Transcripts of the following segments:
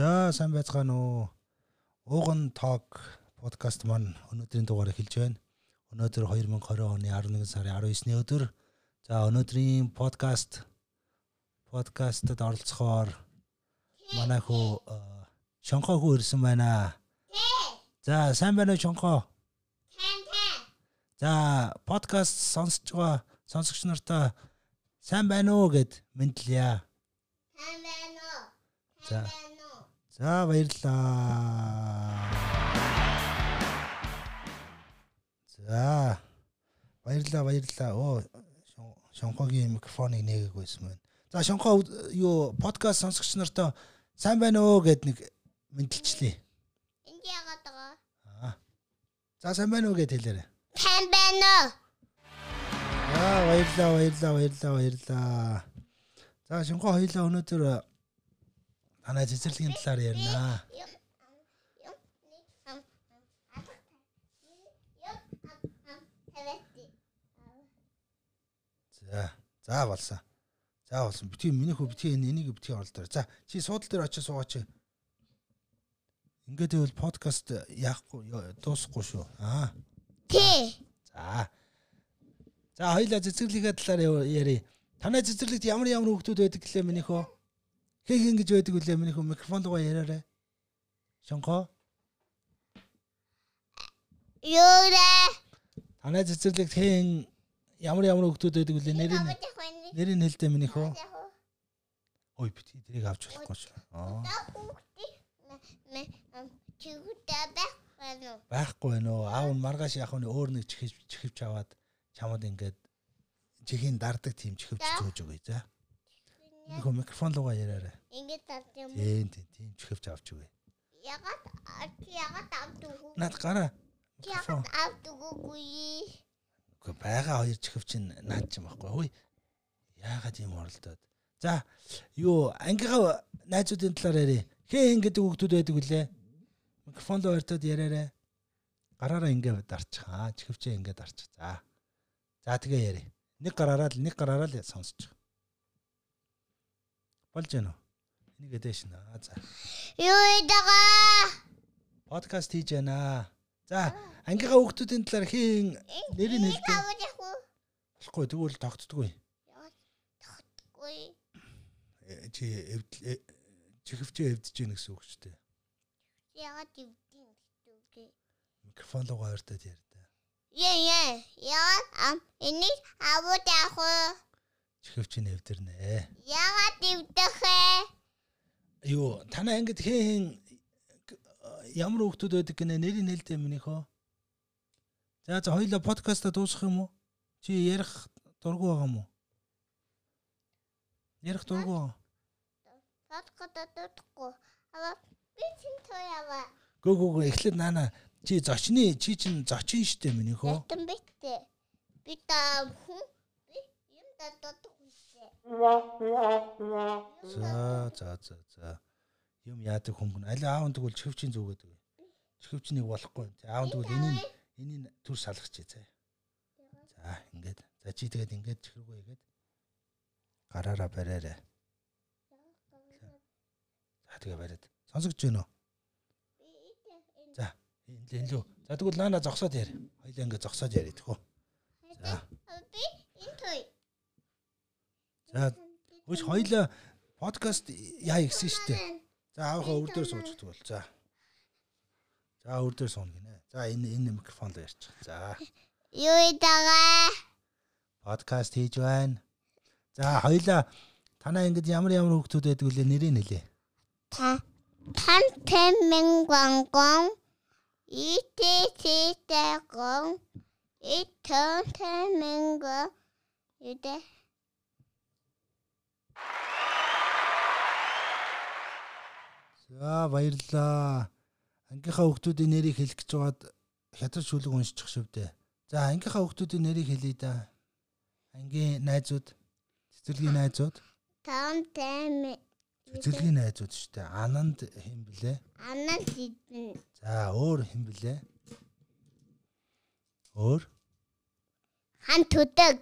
За сайн байцгаана уу. Ууган ток подкаст маань өнөөдрийн дугаарыг хэлж байна. Өнөөдөр 2020 оны 11 сарын 19-ний өдөр. За өнөөдрийн подкаст подкастад оролцохоор манай хүү Шонхоо хүү ирсэн байна. За сайн байна уу Шонхоо? За подкаст сонсож байгаа сонсогч нартай сайн байна уу гэд мэдлээ. Сайн байна уу? За. За баярлаа. За баярлаа баярлаа. Оо Шонхогийн микрофоныг нээгэгүйсэн байна. За Шонхоо юу подкаст сонсогч нартай сайн байна уу гэд нэг мэдлэлчлээ. Энд яагаад байгаа? Аа. За сайн байна уу гэд хэлээрэй. Сайн байна уу? Аа баярлаа баярлаа баярлаа баярлаа. За Шонхоо хоёлаа өнөөдөр танай цэцэрлэгийн талаар ярина. За. За болсон. За болсон. Битгий миний хөө битгий энэ энийг битгий оролдоор. За чи суудал дээр очиж суугаач. Ингээд байвал подкаст яахгүй дуусахгүй шүү. Аа. Тэ. За. За хоёлаа цэцэрлэгээ талаар яри. Танай цэцэрлэгт ямар ямар хүүхдүүд байдаг гэлээ миний хөө? Хин гэж байдаг үлээ миний хөө микрофон дугаа яриарай. Шонхоо. Юурэ. Танай цэцэрлэгт хин ямар ямар хүүхдүүд байдаг үлээ нэрийг нэрийг хэлдэ миний хөө. Ой битгий тэрийг авч болохгүй шүү. Аа. Байхгүй байна уу аав нь маргааш яг нь өөр нэг чихэж чихвч аваад чамд ингээд чихийн дардаг тийм чихвч зөөж өгье за нэг микрофон руугаа яриарай Ингээд тав юм. тийм тийм тийм чихвч авч өгье Ягаад ягаад авдгүй? над гараа. Микрофон. Ягаад авдгүй? үгүй? Байгаа хоёр чихвч нь наад ч юм байхгүй хөөе яагаад ийм оролдоод? За юу ангийнхаа найзуудын талаар ярив хэн гэдэг хүүхдүүд байдаг үлээ. Микрофон руу ойртоод яриарай гараараа ингээд дарчих аа чихвчээ ингээд дарчих. За. За тэгээ яри. Нэг гараараа л нэг гараараа л сонсчих болж гэнэ үү энийг эдэж нэ за. Юу идэгаа? подкаст хийж байна за ангийнхаа хүүхдүүдийн талаар хэн нэрийг хэлдэг? Болохгүй тэгвэл тогтдгүй тахгүй? Э, чи эвдэл чихвчээ эвдэж гин гэсэн үг шүү дээ. Ягаад ивдэн гэдэг? микрофон руугаа ойртоод яар да Яа яа. Ягаад ам энийг аваад яах вэ? чихвчээ эвдэрнэ Ягаад ивдэх вэ? юу танаа ангид хэн хэн ямар хүүхдүүд байдаг гинэ нэрийг хэлдэ минийхөө за за хоёлаа подкаста дуусгах юм уу чи ярих дургу байгаа юм уу ярих дургу байгаа Подкаст дутхгүй. Аваа би чин тоява. гөө гөө гөө эхлээд наана чи зочны чи чин зочин штэ минийхөө Ятан битээ. Би та хүн да дутхгүй. за за за за. Юм яадаг хөнгөн аль аав тэгвэл чихвчийн зүгээд үгүй. Чихвчнийг болохгүй. Аав тэгвэл энийг энийг төр салгачих заа за ингээд. За чи тэгээд ингээд чихрүүгээ игээд гараараа бариарай за тэгээ бариад. Сонсогч байна уу? За энэ л лөө за тэгвэл наана зогсоод яар хоёлаа ингээд зогсоод яриад хөө за. Би энэ той. За хөөж хоёлаа подкаст яа гисэн штэ за аавхаа өр дээр сууж тэгвэл за. За өр дээр сууна гинэ. За энэ энэ микрофон дээр ярьчих. За. Юу идэгаа? подкаст хийж байна. За хоёлаа танаа ингээд ямар ямар хүүхдүүд байдаг вэ нэрийг нэлээ. Та тан тэмэнгвангон итэтэтэгон итэн тэмэнгва юдэ За баярлаа. Ангийнхаа хүүхдүүдийн нэрийг хэлэх гэж байгаад хятад шүлэг уншчих шивдэ. За ангийнхаа хүүхдүүдийн нэрийг хэлье да. Ангийн найзууд, цэцэрлэгийн найзууд, тан тэм цэцэрлэгийн найзууд шүү дээ. Ананд хэм блэ? анан сидэн За өөр хэм блэ? Өөр? хан төдөг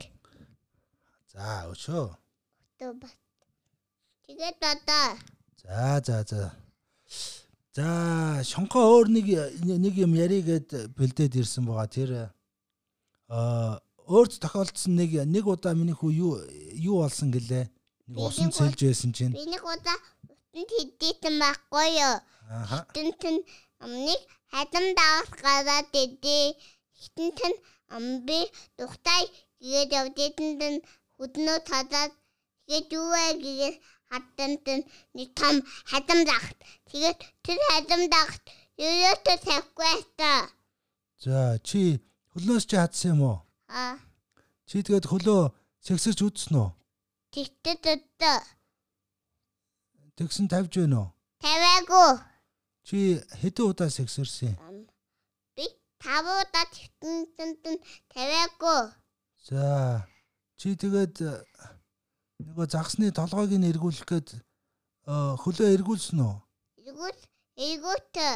За өшөө. төб. Тэгээд одоо За за за. За шонхоо өөр нэг нэг юм яригээд бэлдээд ирсэн байгаа. Тэр аа өөрт тохиолдсон нэг нэг удаа миний хүү юу юу болсон гэлээ. Нэг усан цэлж байсан чинь. Би нэг удаа утанд хэдийсэн байхгүй юу? Ааха. Хитэнт нь амныг хадам давах гараад идэв. Хитэнт нь амби тухтай гээд явдээтэнд нь хөднөө тазаад тэгээд юу вэ гэгээд хатант нь нэг том хадам дагт. Тэгээд тэр хадам дагт ерөөсөө тавихгүй байсан. За чи хөлнөөс чи хатсан юм уу? Аа Чи тэгээд хөлөө сэгсэрч үзсэн үү? тэгтээ төдөө Тэгсэн тавьж байна уу? тавиагүй. Чи хэдэн удаа сэгсэрсэн? Би тавуудаа тэгтэнтэнд нь тавиагүй. За чи тэгээд нөгөө загсны толгойг нь эргүүлэх гээд э, хөлөө эргүүлсэн үү? Игүүл игүүтэ.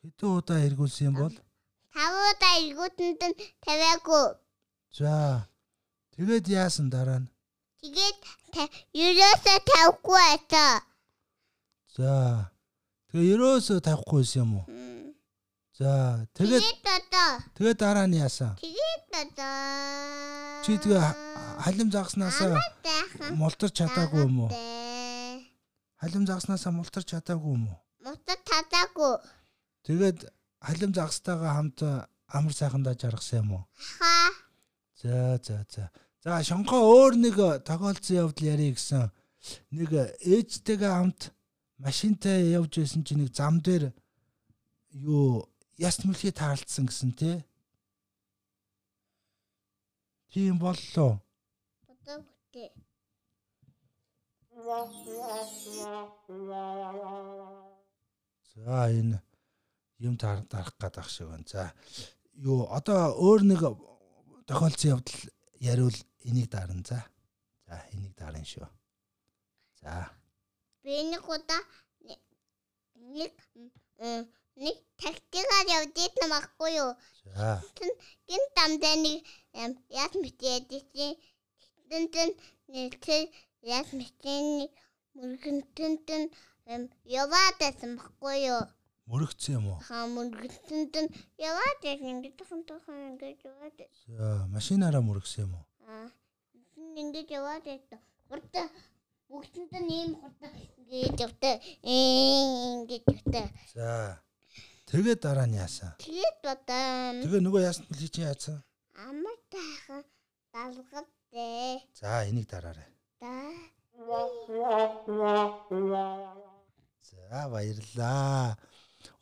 Хэдэн удаа эргүүлсэн юм бол? Тавуудаа игүүтэнд нь тавиагүй. За тэгээд яасан дараа нь? Тэгээд ерөөсөө тавихгүй байсан. За тэгээ ерөөсөө тавихгүй юм уу? За тэгээд Тэгээд дараа нь яасан? тэгээд одоо Чи тэгээ ха- халим загснасаа тайхан мултарч чадаагүй юм уу? Халим загснасаа мултарч чадаагүй юм уу? Мутад татаагүй. Тэгээд халим загстайгаа хамт амар сайхандаа жаргасан юм уу? Ха. За за за. За шонхоо өөр нэг тохиолдсон явдал ярих гэсэн. Нэг ээжтэйгээ хамт машинтай явж байсан чинь нэг зам дээр юу яст мөлхий таалцсан гэсэн тий. Тийм боллоо. Одоо бүтээ. За энэ юм дарах гэдэг ах шиг байна. За юу одоо өөр нэг тохиолдсон явдал яриул энийг дарна за. За энийг дарна шүү. За Би нэг удаа нэг- нэг тактикаар явдээд намахгүй юу? за Гин дамдаа нэг яс мэтээд чи тэн нэг тэр яс мэтэн мөргөнтэн яваад байсан баггүй юу? мөрөгцсөн юм уу? Хаа мөргөнтэн яваад байсан ингээд тохон тохон ингээд яваад. За машинаараа мөрөгсөн юм уу? Аа ингээд яваад байсан. Урта бүгдэнд нь ийм хурдан ингээд явтаа ингээд явтаа. За тэгээд дараа нь яасан? Тэгээд одоо Тэгээ нөгөө яасан л чи яасан? амар тайхан далгавтэй. За энийг дараарай. Да. За баярлаа.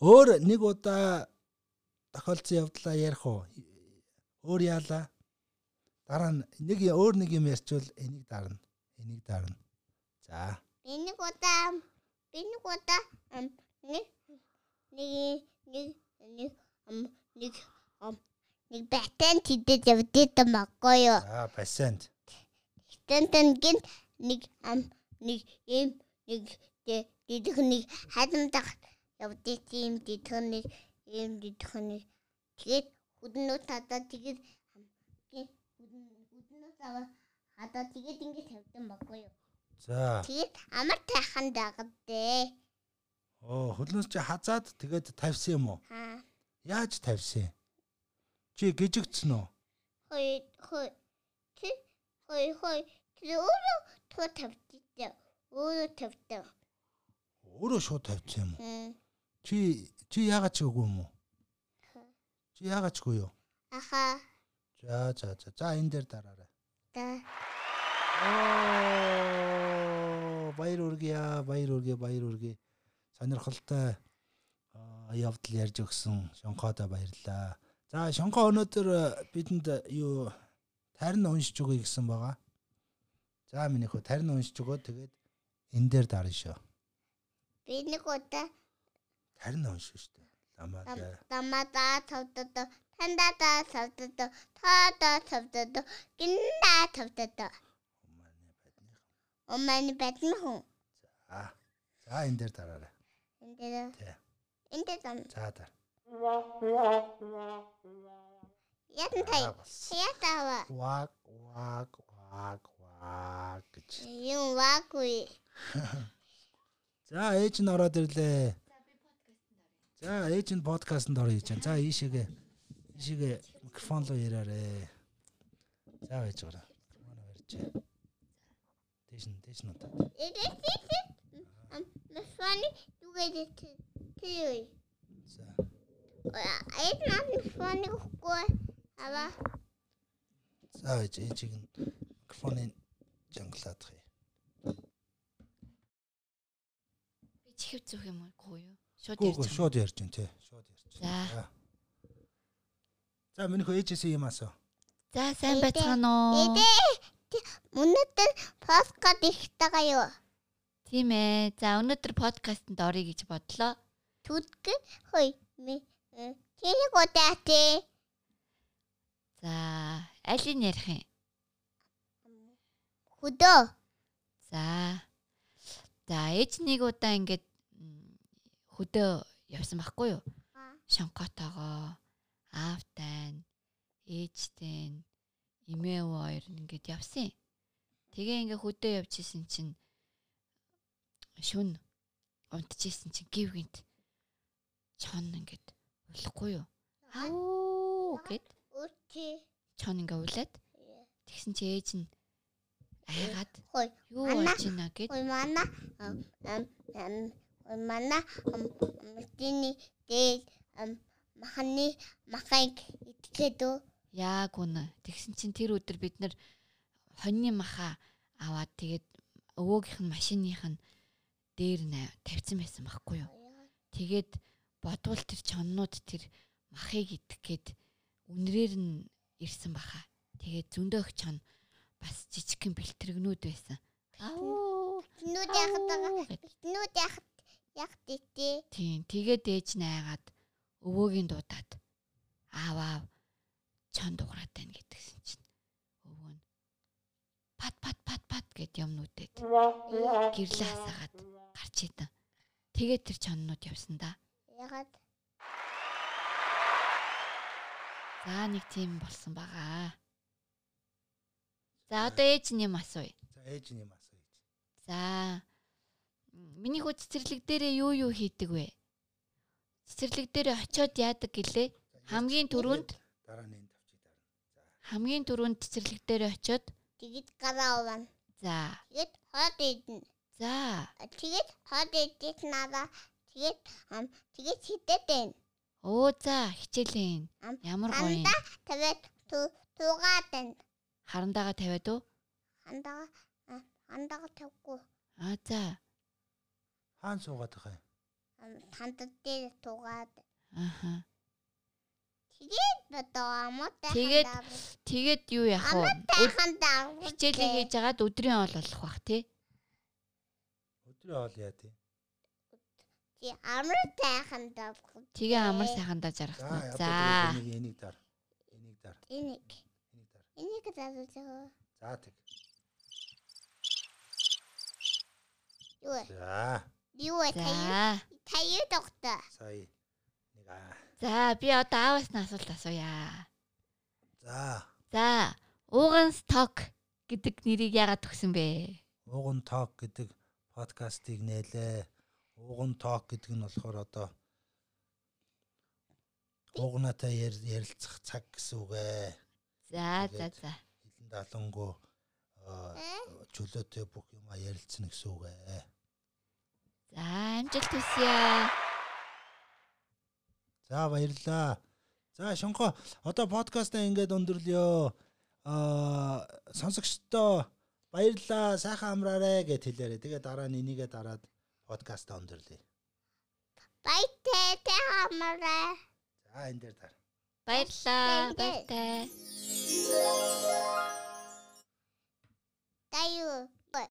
Өөр нэг удаа тохиолдсон явдлаа ярих уу? Өөр яалаа. Дараа нь нэг өөр нэг юм ярьчвал энийг дарна. Энийг дарна. За. Би нэг удаа би нэг удаа нэг нэг нэг нэг ам, нэг нэг бэтэн тэдэд явдээд маггүй юу. За пасент. Тэнтэн гин нэг ам нэг юм нэг дидэх нэг хадамдах явдээ тийм дидэх нэг юм дидэх нэг тэгээд хүднөө татаа тэгээд ам, ги- хүдн- хүднөө таваа хадаа тэгээд ингэ тавьсан баггүй юу. За. Тэгээд амар тайхан дагадээ. Оо хөлнөөс чи хазаад тэгээд тавьсан юм уу? Аа. Яаж тавьсан? Чи гжигдсэн үү? Хой хой. Чи хой хой. Тэр өөрөө тоо тавьчихсан. Өөрөө тавьсан. Өөрөө шууд тавьсан юм уу? Чи чи яагаад ч үгүй юм уу? Чи яагаад ч үгүй юу? Аха. За за за. За энэ дээр дараарай. Да. Оо баяр үргийа, баяр үргээ, баяр үргээ. Сонирхолтой явдал ярьж өгсөн Шонхоодо баярлаа. За Шонхо өнөөдөр бидэнд юу тарин уншиж өгье гэсэн байгаа. За миний хөө тарин уншиж өгөө тэгээд энэ дээр дарна шүү. Би нэг удаа Тарин уншиж штэ. Ламаа. дамада тавдад тандада тавдад таада тавдад гинда тавдад Оманы бадны хүн. За. За энэ дээр дараарай. Энд дээр энд дээр зам. За дар. Ятан тай. Ятава. Ваг ваг ваг ваг гэж. Юм ваггүй. За ээж нь ороод ирлээ. За ээж нь подкастт орё гэж байна. За ийшээгээ ийшээгээ микрофон руу яраарэ. За байж байгаа. Манай барьж. Дэш нь удаа. Мифоны түгээд тэр. За. Эд наа мифоны хөхгүй. Ава. За ээж ээжийг нь микрофоныг жангалаад хий. Би чихэв зүх юм уу юу? Шууд Гүү гүү ярьж. шууд ярьж байна те. Шууд ярьж. За. За миний хөө ээжээс юм асуу. За сайн Эдэ, байцгаана уу? Эдэ өнөөдөр подкаст ихтэй юу? Тийм ээ. За өнөөдөр подкастэнд орё гэж бодлоо. Түдг хой ми. Чиний годаати. За алийг ярих юм? Хөдөө. За. За ээж нэг удаа ингээд хөдөө явсан байхгүй юу? Шонкотоогоо аавтай ээжтэй эмээ хоёр ингээд явсан. Тэгээ ингээ хөдөө явж исэн чинь шүн унтчихсэн чинь гів гинт чон ингээд улахгүй юу? Ауу гэд Үчи. чон ингээ улаад тэгсэн чи ээж нь айгаад юу болж байна гэд Хой мана. Хой мана. Ам тини дэ ам маханы махайг итгээд үү? яг үнэ тэгсэн чинь тэр өдөр бид нар хоньны маха аваад тэгээд өвөөгийнх нь машиных нь дээр тавьсан байсан байхгүй юу тэгээд бодвол тэр чоннууд тэр махыг идэх гээд үнрээр нь ирсэн баха тэгээд зөндөөх чон бас жижигхэн бэлтэргнүүд байсан ауу Нүд яхад байгаа. Нүд яхад яхад итээ. Тийм тэгээд ээж найгаад өвөөгийн дуудаад аав аав чон дуграад байна гэдгсэн чинь өвөө нь пат пат гэд юмнуудад гэрлээ хасаагаад гарч идэв. Тэгээд тэр чоннууд явсан да. Ягаад За нэг тийм болсон байгаа. За одоо ээж нь юм асууя. За ээж нь юм асуу ээж. За миний хүү цэцэрлэг дээрээ юу юу хийдэг вэ? Цэцэрлэг дээрээ очиод яадаг гэлээ? Хамгийн түрүүнд дараа нь энэ тавчиг дараа. хамгийн түрүүнд цэцэрлэг дээрээ очиод тэгэд гараа ован. За Тэгэд хот идэн. за Тэгээд хот идэх надаа тэгээд ам тэгээд хитэд байна. оо за хичээлэн ямар гоё юм. хандаа тэгээд ту тугаад байна. харандаага тавиад уу? Хандаа ам, хандаа тавгүй. А за Хаан суугаад байгаа юм. Ам хандаа дээр тугаад. аха Тэгээд Тэгээд тэгээд юу яах вэ? Хичээлээ хийж агаад өдрийн хоол болох бах тий. Өдрийн хоол яа тий. Чи амуутай хандаа. Тэгээ амар сайхандаа За жаргасан. одоо За энийг энийг дар. Энийг дар. Энийг Энийг дар. энийг зааж байгаа. За тэг. Юу вэ? За Юу вэ? Таяа таяа доктор. сая нэг аа. за би одоо ааваас нь асуулт асууя. За За ууган сток гэдэг нэрийг яагаад төгсөн бэ? Ууган ток гэдэг подкастыг нээлээ. Ууган ток гэдэг нь болохоор одоо уугнаатай яр- ярилцах цаг гэсэн үг ээ. За за за. Хилэн далангуу чөлөөтэй бүх юм ярилцсан гэсэн үг ээ. За амжилт хүсье. За баярлалаа. За шонхо одоо подкастаа ингээд өндөрлөё. Аа сонсогчдоо баярлалаа. Сайхан амраарэ гэд хэлээрэй. Тэгээ дараа нь энийгээ дараад подкастаа өндөрлөе. Баяртай та хамаарай. За энэ дээр дараа. Баярлаа. Баяртай. Таяа